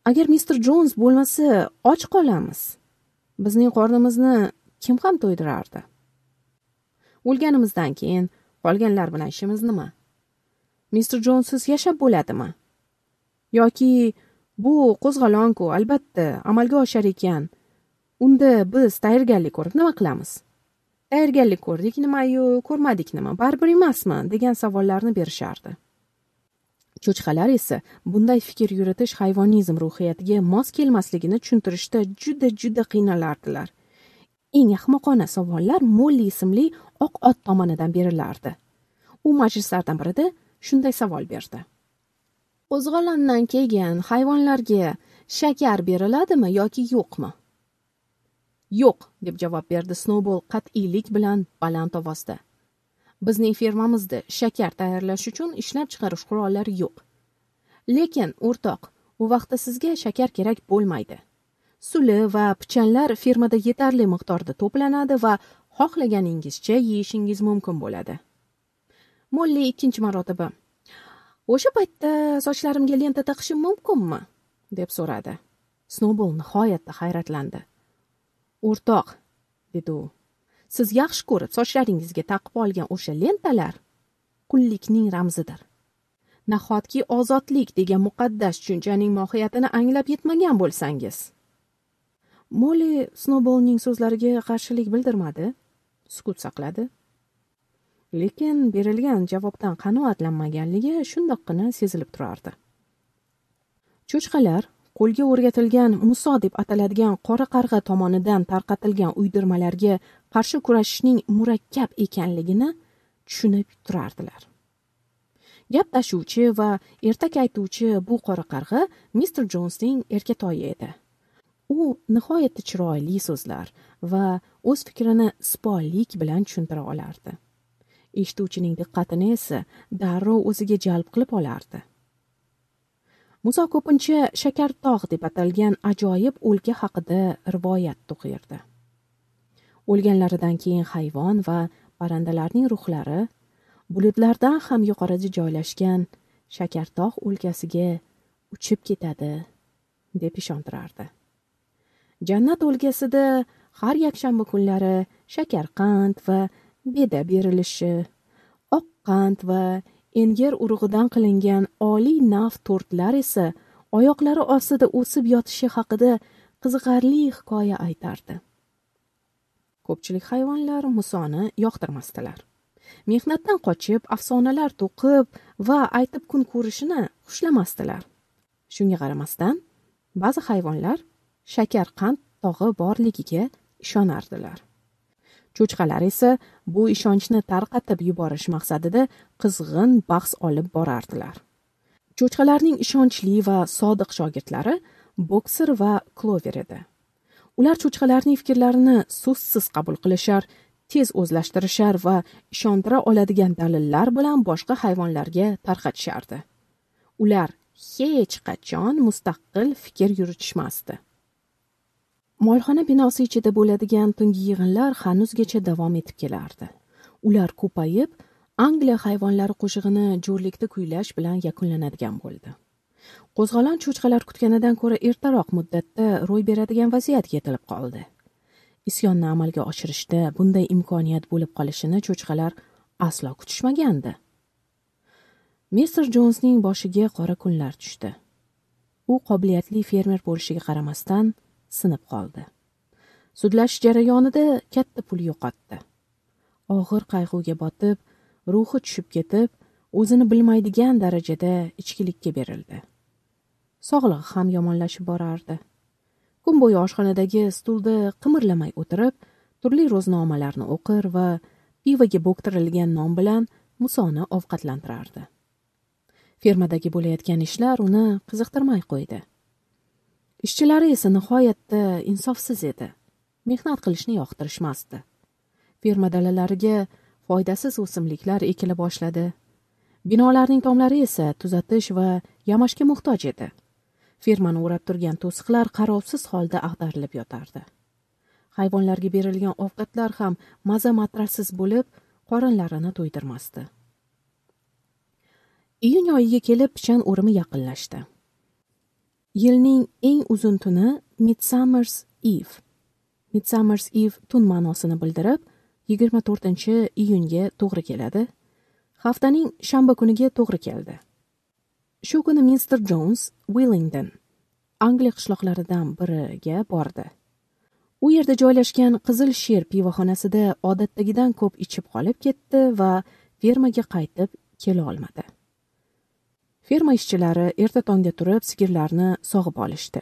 A: agar mister jons bo'lmasa och qolamiz. Bizning qornimizni kim ham to'ydirardi? O'lganimizdan keyin qolganlar bilan ishimiz nima? Mister jonsiz yashab bo'ladimi? Yoki bu qo'zg'alonku albatta amalga oshar ekan. Unda biz tayyorgarlik ko'rib nima qilamiz? Tayyorgarlik ko'rdik nimayu ko'rmadik nima baribir emasmi? degan savollarni berishardi. Cho'chqalar esa bunday fikr yuritish hayvonizm ruhiyatiga mos kelmasligini tushuntirishda juda juda qiynalardilar. Eng ahmoqona savollar molli ismli oq ot tomonidan berilardi. U majlislardan birida shunday savol berdi. Qo'zg'olondan keyin hayvonlarga shakar beriladimi yoki yo'qmi? Yo'q deb javob berdi snowball qat'iylik bilan baland ovozda. Bizning fermamizda shakar tayyorlash uchun ishlab chiqarish qurollari yo'q. Lekin o'rtoq u vaqtda sizga shakar kerak bo'lmaydi. Suli va pichanlar fermada yetarli miqdorda to'planadi va xohlaganingizcha yeyishingiz mumkin bo'ladi molli ikkinchi marotaba. O'sha paytda sochlarimga lenta taqishim mumkinmi? deb so'radi. Snoubol nihoyatda hayratlandi. O'rtoq dedi u. Siz yaxshi ko'rib sochlaringizga taqib olgan o'sha lentalar qullikning ramzidir. Nahotki ozodlik degan muqaddas tushunchaning mohiyatini anglab yetmagan bo'lsangiz? Molli snoubolning so'zlariga qarshilik bildirmadi. Sukut saqladi. Lekin berilgan javobdan qanoatlanmaganligi shundoqqina sezilib turardi. Cho'chqalar qo'lga o'rgatilgan muso deb ataladigan qora qarg'a tomonidan tarqatilgan uydirmalarga qarshi kurashishning murakkab ekanligini tushunib turardilar. Gap tashuvchi va ertak aytuvchi bu qora qarg'a mister jonsning erkatoyi edi. U nihoyatda chiroyli so'zlar va o'z fikrini sipollik bilan tushuntira olardi. Eshituvchining diqqatini esa darrov o'ziga jalb qilib olardi. Muso ko'pincha shakartog' deb atalgan ajoyib o'lka haqida rivoyat to'qirdi. O'lganlaridan keyin hayvon va parrandalarning ruhlari bulutlardan ham yuqorida joylashgan shakartog' o'lkasiga uchib ketadi deb ishontirardi. Jannat o'lkasida har yakshanba kunlari shakarqand va beda berilishi oq qand va enger urug'idan qilingan oliy nav tortlar esa oyoqlari ostida o'sib yotishi haqida qiziqarli hikoya aytardi. Ko'pchilik hayvonlar musoni yoqtirmasdilar. Mehnatdan qochib afsonalar to'qib va aytib kun ko'rishini xushlamasdilar. Shunga qaramasdan ba'zi hayvonlar shakar qand tog'i borligiga ishonardilar. Cho'chqalar esa bu ishonchni tarqatib yuborish maqsadida qizg'in bahs olib borardilar. Cho'chqalarning ishonchli va sodiq shogirdlari bokser va klover edi. Ular cho'chqalarning fikrlarini so'zsiz qabul qilishar tez o'zlashtirishar va ishontira oladigan dalillar bilan boshqa hayvonlarga tarqatishardi. Ular hech qachon mustaqil fikr yuritishmasdi. Molxona binosi ichida bo'ladigan tungi yig'inlar hanuzgacha davom etib kelardi. Ular ko'payib angliya hayvonlari qo'shig'ini jo'rlikda kuylash bilan yakunlanadigan bo'ldi. Qo'zg'olon cho'chqalar kutganidan ko'ra ertaroq muddatda ro'y beradigan vaziyat yetilib qoldi. Isyonni amalga oshirishda bunday imkoniyat bo'lib qolishini cho'chqalar aslo kutishmagandi. Mister jonsning boshiga qora kunlar tushdi. U qobiliyatli fermer bo'lishiga qaramasdan sinib qoldi. Sudlash jarayonida katta pul yo'qotdi. Og'ir qayg'uga botib ruhi tushib ketib o'zini bilmaydigan darajada ichkilikka berildi. Sog'lig'i ham yomonlashib borardi. Kun bo'yi oshxonadagi stulda qimirlamay o'tirib turli ro'znomalarni o'qir va pivoga bo'ktirilgan non bilan musoni ovqatlantirardi. Fermadagi bo'layotgan ishlar uni qiziqtirmay qo'ydi. Ishchilari esa nihoyatda insofsiz edi. Mehnat qilishni yoqtirishmasdi. Ferma dalalariga foydasiz o'simliklar ekila boshladi. Binolarning tomlari esa tuzatish va yamashga muhtoj edi. Fermani o'rab turgan to'siqlar qarovsiz holda ag'darilib yotardi. Hayvonlarga berilgan ovqatlar ham maza matrassiz bo'lib qorinlarini to'ydirmasdi. Iyun oyiga kelib pichan o'rimi yaqinlashdi. Yilning eng uzun tuni midsummers eve. Midsummers eve tun ma'nosini bildirib yigirma to'rtinchi iyunga to'g'ri keladi. Haftaning shanba kuniga to'g'ri keldi. Shu kuni mister jons willingdon angliya qishloqlaridan biriga bordi. U yerda joylashgan qizil sher pivoxonasida odatdagidan ko'p ichib qolib ketdi va fermaga qaytib kela olmadi. Ferma ishchilari erta tongda turib sigirlarni sog'ib olishdi.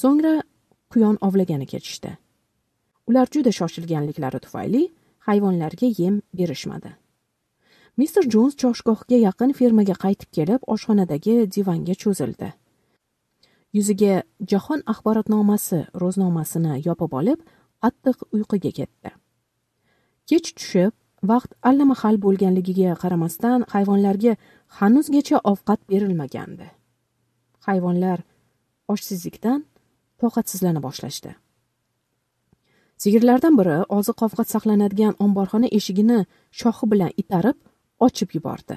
A: So'ngra quyon ovlagani ketishdi. Ular juda shoshilganliklari tufayli hayvonlarga yem berishmadi. Mister jons choshgohga yaqin fermaga qaytib kelib oshxonadagi divanga cho'zildi. Yuziga jahon axborotnomasi ro'znomasini yopib olib qattiq uyquga ketdi. Kech tushib vaqt allamahal bo'lganligiga qaramasdan hayvonlarga hanuzgacha ovqat berilmagandi. Hayvonlar ochsizlikdan toqatsizlana boshlashdi. Sigirlardan biri oziq ovqat saqlanadigan omborxona eshigini shoxi bilan itarib ochib yubordi.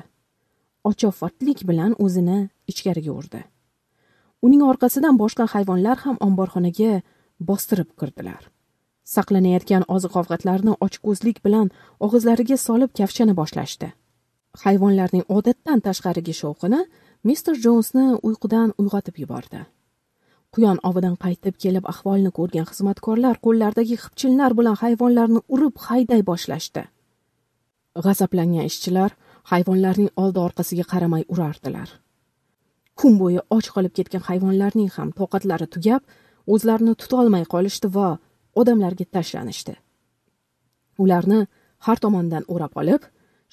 A: Ochofatlik bilan o'zini ichkariga urdi. Uning orqasidan boshqa hayvonlar ham omborxonaga bostirib kirdilar. Saqlanayotgan oziq ovqatlarni ochko'zlik bilan og'izlariga solib kavshana boshlashdi. Hayvonlarning odatdan tashqarigi shovqini mister jonsni uyqudan uyg'otib yubordi. Quyon ovidan qaytib kelib ahvolni ko'rgan xizmatkorlar qo'llaridagi xipchinlar bilan hayvonlarni urib hayday boshlashdi. G'azablangan ishchilar hayvonlarning oldi orqasiga qaramay urardilar. Kun bo'yi och qolib ketgan hayvonlarning ham toqatlari tugab o'zlarini tutolmay qolishdi va odamlarga tashlanishdi. Ularni har tomondan o'rab olib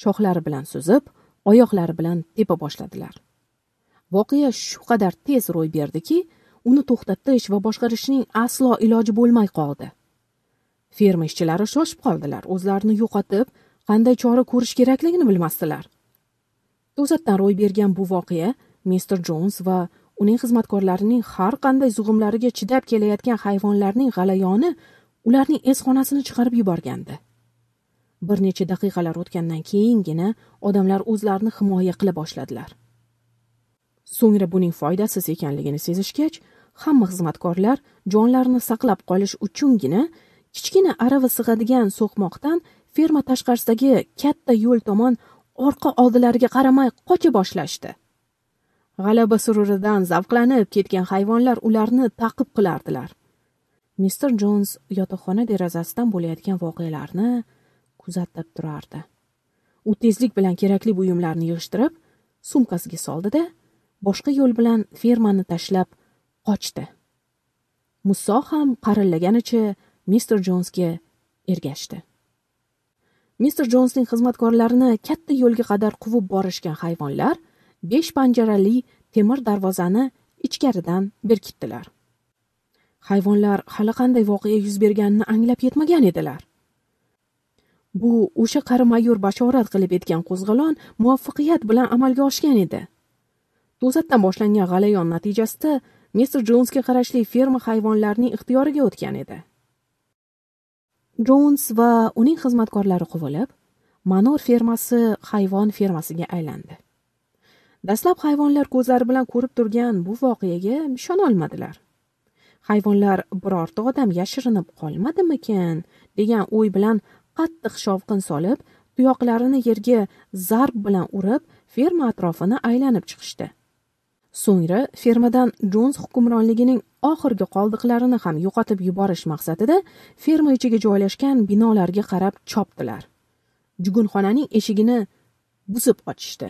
A: shoxlari bilan suzib oyoqlari bilan tepa boshladilar. Voqea shu qadar tez ro'y berdiki uni to'xtatish va boshqarishning aslo iloji bo'lmay qoldi. Ferma ishchilari shoshib qoldilar o'zlarini yo'qotib qanday chora ko'rish kerakligini bilmasdilar. To'satdan ro'y bergan bu voqea mister jons va uning xizmatkorlarining har qanday zug'umlariga chidab kelayotgan hayvonlarning g'alayoni ularning esxonasini chiqarib yuborgandi. Bir necha daqiqalar o'tgandan keyingina odamlar o'zlarini himoya qila boshladilar. So'ngra buning foydasiz ekanligini sezishgach hamma xizmatkorlar jonlarini saqlab qolish uchungina kichkina arava sig'adigan so'qmoqdan ferma tashqarisidagi katta yo'l tomon orqa oldilariga qaramay qocha boshlashdi. G'alaba sururidan zavqlanib ketgan hayvonlar ularni taqib qilardilar. Mister jons yotoqxona derazasidan bo'layotgan voqealarni kuzatib turardi. U tezlik bilan kerakli buyumlarni yig'ishtirib sumkasiga soldida boshqa yo'l bilan fermani tashlab qochdi. Musso ham qarillaganicha mister jonsga ergashdi. Mister jonsning xizmatkorlarini katta yo'lga qadar quvib borishgan hayvonlar besh panjarali temir darvozani ichkaridan berkitdilar. Hayvonlar hali qanday voqea yuz berganini anglab yetmagan edilar. Bu o'sha qari mayor bashorat qilib etgan qo'zg'olon muvaffaqiyat bilan amalga oshgan edi. To'satdan boshlangan g'alayon natijasida mister jonsga qarashli ferma hayvonlarning ixtiyoriga o'tgan edi. Jons va uning xizmatkorlari quvilib manor fermasi hayvon fermasiga aylandi. Dastlab hayvonlar ko'zlari bilan ko'rib turgan bu voqeaga ishonolmadilar. Hayvonlar birorta odam yashirinib qolmadimikan degan o'y bilan qattiq shovqin solib tuyoqlarini yerga zarb bilan urib ferma atrofini aylanib chiqishdi. So'ngra fermadan jons hukmronligining oxirgi qoldiqlarini ham yo'qotib yuborish maqsadida ferma ichiga joylashgan binolarga qarab chopdilar. Jugunxonaning eshigini buzib ochishdi.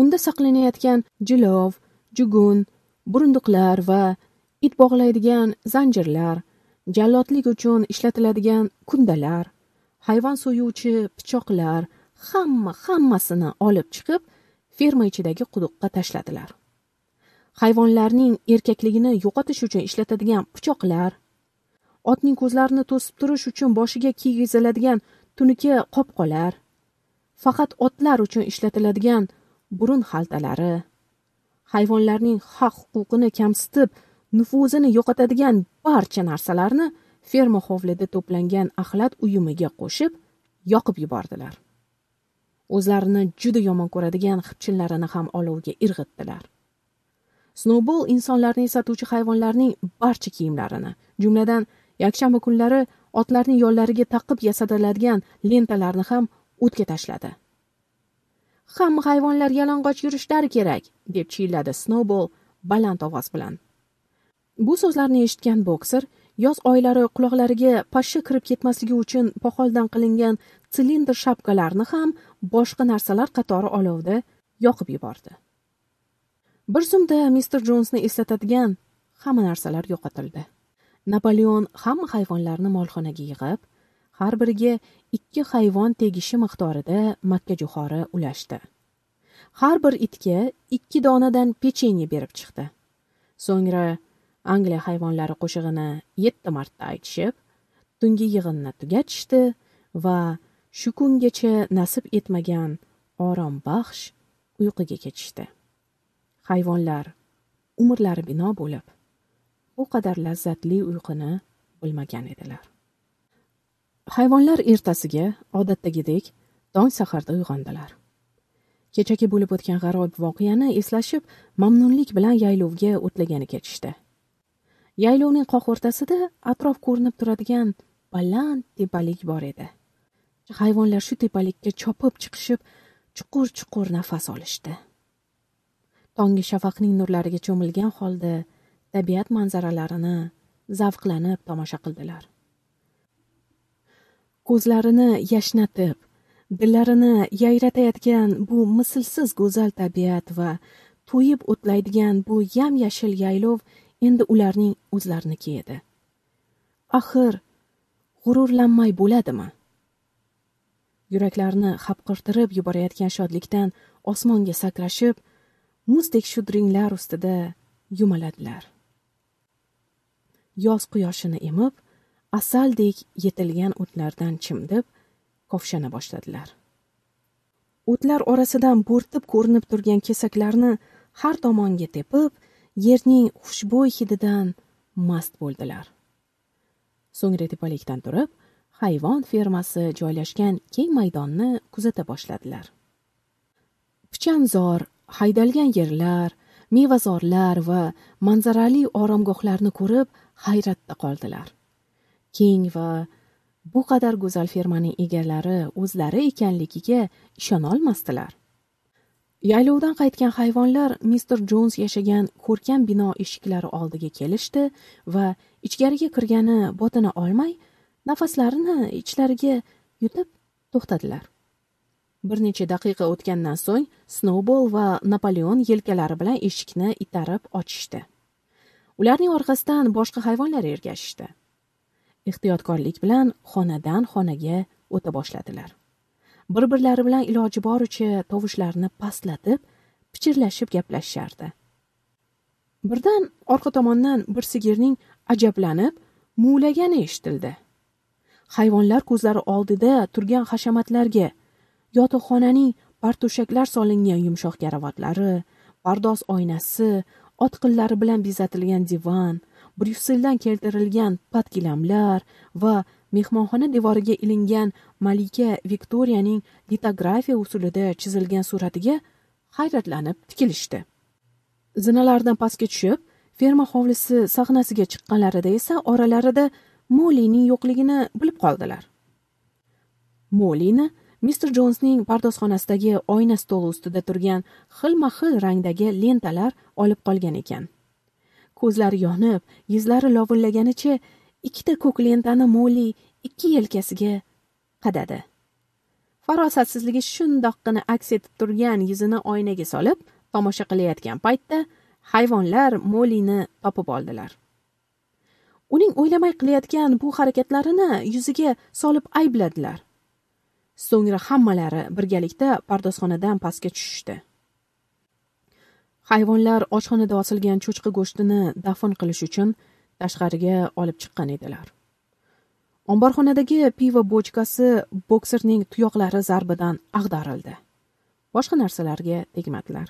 A: Unda saqlanayotgan jilov jugun burunduqlar va it bog'laydigan zanjirlar jallodlik uchun ishlatiladigan kundalar hayvon so'yuvchi pichoqlar hamma hammasini olib chiqib ferma ichidagi quduqqa tashladilar. Hayvonlarning erkakligini yo'qotish uchun ishlatadigan pichoqlar otning ko'zlarini to'sib turish uchun boshiga kiygiziladigan tunuka qopqolar faqat otlar uchun ishlatiladigan burun xaltalari hayvonlarning haq huquqini kamsitib nufuzini yo'qotadigan barcha narsalarni ferma hovlida to'plangan axlat uyumiga qo'shib yoqib yubordilar. O'zlarini juda yomon ko'radigan xipchinlarini ham olovga irg'itdilar. Snowball insonlarni eslatuvchi hayvonlarning barcha kiyimlarini jumladan yakshanba kunlari otlarning yollariga taqib yasatiladigan lentalarni ham o'tga tashladi. Hamma hayvonlar yalang'och yurishlari kerak deb chiyilladi snowball baland ovoz bilan. Bu so'zlarni eshitgan bokser yoz oylari quloqlariga pashsha kirib ketmasligi uchun poxoldan qilingan silindr shapkalarni ham boshqa narsalar qatori olovda yoqib yubordi. Bir zumda mister jonsni eslatadigan hamma narsalar yo'qotildi. Napoleon hamma hayvonlarni molxonaga yig'ib har biriga ikki hayvon tegishi miqdorida makkajo'xori ulashdi. Har bir itga ikki donadan pechenye berib chiqdi. So'ngra angliya hayvonlari qo'shig'ini yetti marta aytishib tungi yig'inni tugatishdi va shu kungacha nasib etmagan orombaxsh uyquga ketishdi. Hayvonlar umrlari bino bo'lib bu qadar lazzatli uyquni bilmagan edilar. Hayvonlar ertasiga odatdagidek tong saharda uyg'ondilar. Kechagi bo'lib o'tgan g'aroyib voqeani eslashib mamnunlik bilan yaylovga o'tlagani ketishdi. Yaylovning qoq o'rtasida atrof ko'rinib turadigan baland tepalik bor edi. Hayvonlar shu tepalikka chopib chiqishib chuqur chuqur nafas olishdi. Tonggi shafaqning nurlariga cho'milgan holda tabiat manzaralarini zavqlanib tomosha qildilar. Ko'zlarini yashnatib dillarini yayratayotgan bu mislsiz go'zal tabiat va to'yib o'tlaydigan bu yam yashil yaylov endi ularning o'zlariniki edi axir g'ururlanmay bo'ladimi? Yuraklarni hapqirtirib yuborayotgan shodlikdan osmonga sakrashib muzdek shudringlar ustida yumaladilar. Yoz quyoshini emib asaldek yetilgan o'tlardan chimdib kovshana boshladilar. O'tlar orasidan bo'rtib ko'rinib turgan kesaklarni har tomonga tepib yerning xushbo'y hididan mast bo'ldilar. So'ngra tepalikdan turib hayvon fermasi joylashgan keng maydonni kuzata boshladilar. Pichanzor haydalgan yerlar mevazorlar va manzarali oromgohlarni ko'rib hayratda qoldilar. Keng va bu qadar go'zal fermaning egalari o'zlari ekanligiga ishonolmasdilar. Yaylovdan qaytgan hayvonlar mister jons yashagan ko'rkam bino eshiklari oldiga kelishdi va ichkariga kirgani botina olmay nafaslarini ichlariga yutib to'xtadilar. Bir necha daqiqa o'tgandan so'ng snowball va napoleon yelkalari bilan eshikni itarib ochishdi. Ularning orqasidan boshqa hayvonlar ergashishdi. Ehtiyotkorlik bilan xonadan xonaga o'ta boshladilar. Bir birlari bilan iloji boricha tovushlarini pastlatib pichirlashib gaplashishardi birdan orqa tomondan bir sigirning ajablanib muvlagani eshitildi. Hayvonlar ko'zlari oldida turgan hashamatlarga yotoqxonaning parto'shaklar solingan yumshoq karavotlari pardoz oynasi otqinlari bilan bezatilgan divan bryusseldan keltirilgan patgilamlar va mehmonxona devoriga ilingan malika viktoriyaning litografiya usulida chizilgan suratiga hayratlanib tikilishdi. Zinalardan pastga tushib ferma hovlisi sahnasiga chiqqanlarida esa oralarida molining yo'qligini bilib qoldilar. Molini mister jonsning pardozxonasidagi oyna stoli ustida turgan xilma xil rangdagi lentalar olib qolgan ekan. Ko'zlari yonib yuzlari lovullaganicha ikkita ko'k lentani molli ikki yelkasiga qadadi. Farosatsizligi shundoqqina aks etib turgan yuzini oynaga solib tomosha qilayotgan paytda hayvonlar molini topib oldilar. Uning o'ylamay qilayotgan bu harakatlarini yuziga solib aybladilar. So'ngra hammalari birgalikda pardozxonadan pastga tushishdi. Hayvonlar oshxonada osilgan cho'chqa go'shtini dafn qilish uchun tashqariga olib chiqqan edilar. Omborxonadagi pivo bochkasi bokserning tuyoqlari zarbidan ag'darildi. Boshqa narsalarga tegmadilar.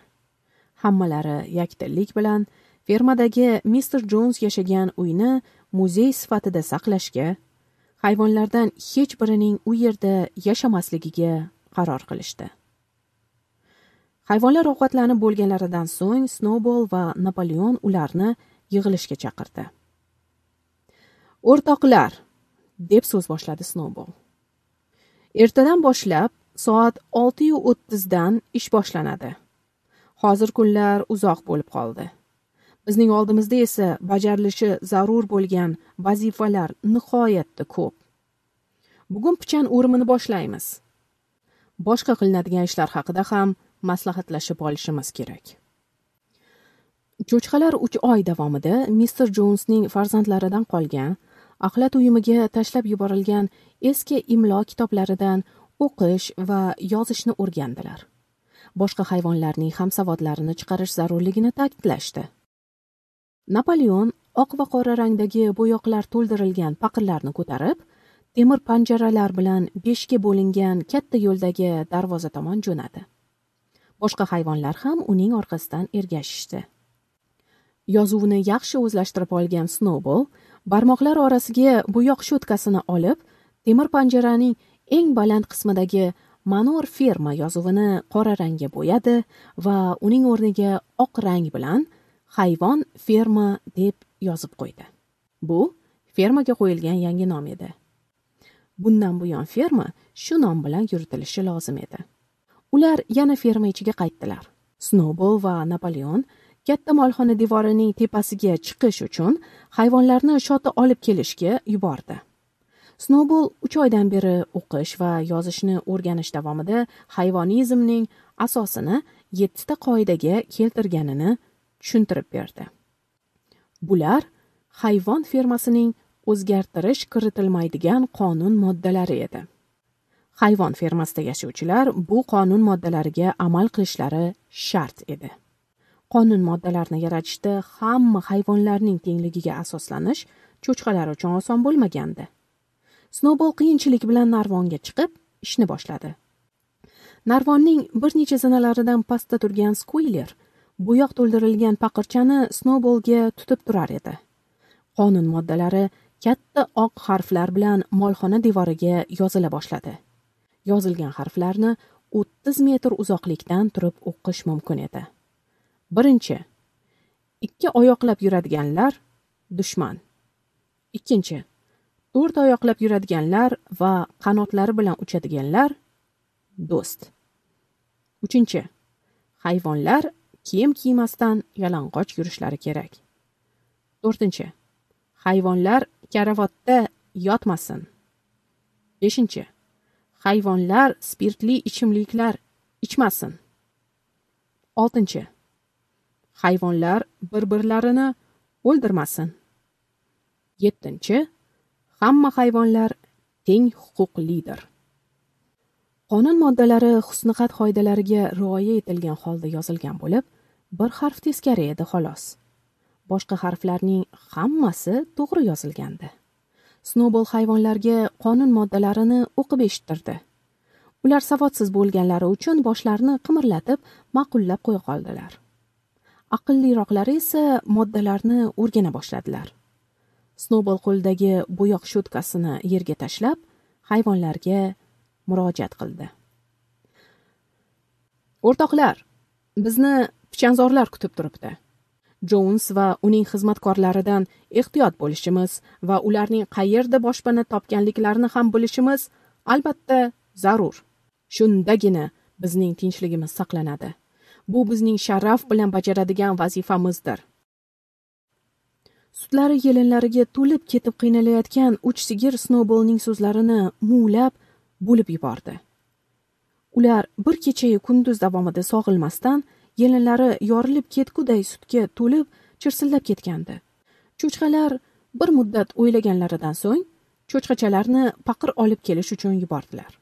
A: Hammalari yakdillik bilan fermadagi mister jons yashagan uyni muzey sifatida saqlashga hayvonlardan hech birining u yerda yashamasligiga qaror qilishdi. Hayvonlar ovqatlanib bo'lganlaridan so'ng snowball va napoleon ularni yig'ilishga chaqirdi. O'rtoqlar deb so'z boshladi snowball. Ertadan boshlab soat oltiyu o'ttizdan ish boshlanadi. Hozir kunlar uzoq bo'lib qoldi. Bizning oldimizda esa bajarilishi zarur bo'lgan vazifalar nihoyatda ko'p. Bugun pichan o'rimini boshlaymiz. Boshqa qilinadigan ishlar haqida ham maslahatlashib olishimiz kerak. Cho'chqalar uch oy davomida mister jonsning farzandlaridan qolgan axlat uyumiga tashlab yuborilgan eski imlo kitoblaridan o'qish va yozishni o'rgandilar. Boshqa hayvonlarning ham savodlarini chiqarish zarurligini ta'kidlashdi. Napoleon oq va qora rangdagi bo'yoqlar to'ldirilgan paqirlarni ko'tarib temir panjaralar bilan beshga bo'lingan katta yo'ldagi darvoza tomon jo'nadi. Boshqa hayvonlar ham uning orqasidan ergashishdi. Yozuvni yaxshi o'zlashtirib olgan snowball barmoqlar orasiga bo'yoq sho'tkasini olib temir panjaraning eng baland qismidagi manor ferma yozuvini qora rangga bo'yadi va uning o'rniga oq rang bilan hayvon ferma deb yozib qo'ydi. Bu fermaga qo'yilgan yangi nom edi. Bundan buyon ferma shu nom bilan yuritilishi lozim edi. Ular yana ferma ichiga qaytdilar. Snowball va napoleon katta molxona devorining tepasiga chiqish uchun hayvonlarni shoti olib kelishga yubordi. Snowball uch oydan beri o'qish va yozishni o'rganish davomida hayvonizmning asosini yettita qoidaga keltirganini tushuntirib berdi. Bular hayvon fermasining o'zgartirish kiritilmaydigan qonun moddalari edi. Hayvon fermasida yashovchilar bu qonun moddalariga amal qilishlari shart edi. Qonun moddalarini yaratishda hamma hayvonlarning tengligiga asoslanish cho'chqalar uchun oson bo'lmagandi. Snowball qiyinchilik bilan narvonga chiqib ishni boshladi. Narvonning bir necha zinalaridan pastda turgan skuyler bo'yoq to'ldirilgan paqirchani snowballga tutib turar edi. Qonun moddalari katta oq harflar bilan molxona devoriga yozila boshladi. Yozilgan harflarni o'ttiz metr uzoqlikdan turib o'qish mumkin edi. Birinchi ikki oyoqlab yuradiganlar dushman. Ikkinchi to'rt oyoqlab yuradiganlar va qanotlari bilan uchadiganlar do'st. Uchinchi hayvonlar kiyim kiymasdan yalang'och yurishlari kerak. To'rtinchi hayvonlar karavotda yotmasin. Beshinchi hayvonlar spirtli ichimliklar ichmasin. Oltinchi hayvonlar bir birlarini o'ldirmasin. Yettinchi hamma hayvonlar teng huquqlidir. Qonun moddalari husniqat qoidalariga rioya etilgan holda yozilgan bo'lib bir harf teskari edi xolos. Boshqa harflarning hammasi to'g'ri yozilgandi. Snobol hayvonlarga qonun moddalarini o'qib eshittirdi. Ular savodsiz bo'lganlari uchun boshlarini qimirlatib ma'qullab qo'ya qoldilar. Aqlliroqlari esa moddalarni o'rgana boshladilar. Snobol qo'lidagi bo'yoq shotkasini yerga tashlab hayvonlarga murojaat qildi. O'rtoqlar bizni pichanzorlar kutib turibdi. Jons va uning xizmatkorlaridan ehtiyot bo'lishimiz va ularning qayerda boshpana topganliklarini ham bilishimiz albatta zarur. Shundagina bizning tinchligimiz saqlanadi. Bu bizning sharaf bilan bajaradigan vazifamizdir. Sutlari yelinlariga to'lib ketib qiynalayotgan uch sigir snowballning so'zlarini muvlab bo'lib yubordi. Ular bir kechayu kunduz davomida sog'ilmasdan yelinlari yorilib ketguday sutga to'lib chirsillab ketgandi. Cho'chqalar bir muddat o'ylaganlaridan so'ng cho'chqachalarni paqir olib kelish uchun yubordilar.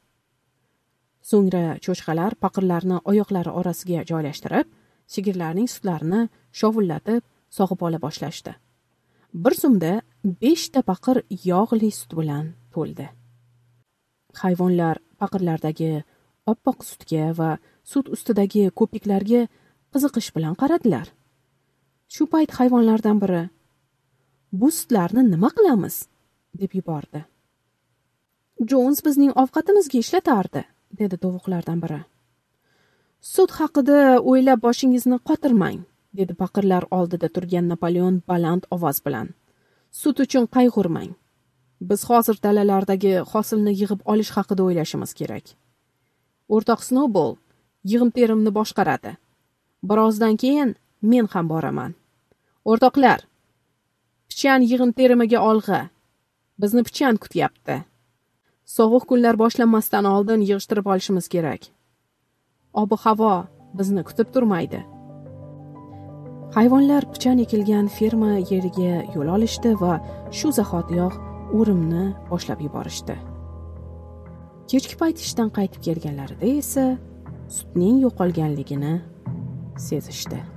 A: So'ngra cho'chqalar paqirlarni oyoqlari orasiga joylashtirib sigirlarning sutlarini shovullatib sog'ib ola boshlashdi. Bir zumda beshta paqir yog'li sut bilan to'ldi. Hayvonlar paqirlardagi oppoq sutga va sut ustidagi ko'piklarga qiziqish bilan qaradilar. Shu payt hayvonlardan biri bu sutlarni nima qilamiz? deb yubordi. Jons bizning ovqatimizga ishlatardi. Dedi tovuqlardan biri. Sut haqida o'ylab boshingizni qotirmang dedi paqirlar oldida turgan napoleon baland ovoz bilan. Sut uchun qayg'urmang. Biz hozir dalalardagi hosilni yig'ib olish haqida o'ylashimiz kerak. O'rtoq snoubol yig'im terimni boshqaradi. Birozdan keyin men ham boraman. O'rtoqlar pichan yig'im terimiga olg'a. Bizni pichan kutyapti. Sovuq kunlar boshlanmasdan oldin yig'ishtirib olishimiz kerak. Ob havo bizni kutib turmaydi. Hayvonlar pichan ekilgan ferma yeriga yo'l olishdi va shu zahotiyoq o'rimni boshlab yuborishdi. Kechki payt ishdan qaytib kelganlarida esa sutning yo'qolganligini sezishdi.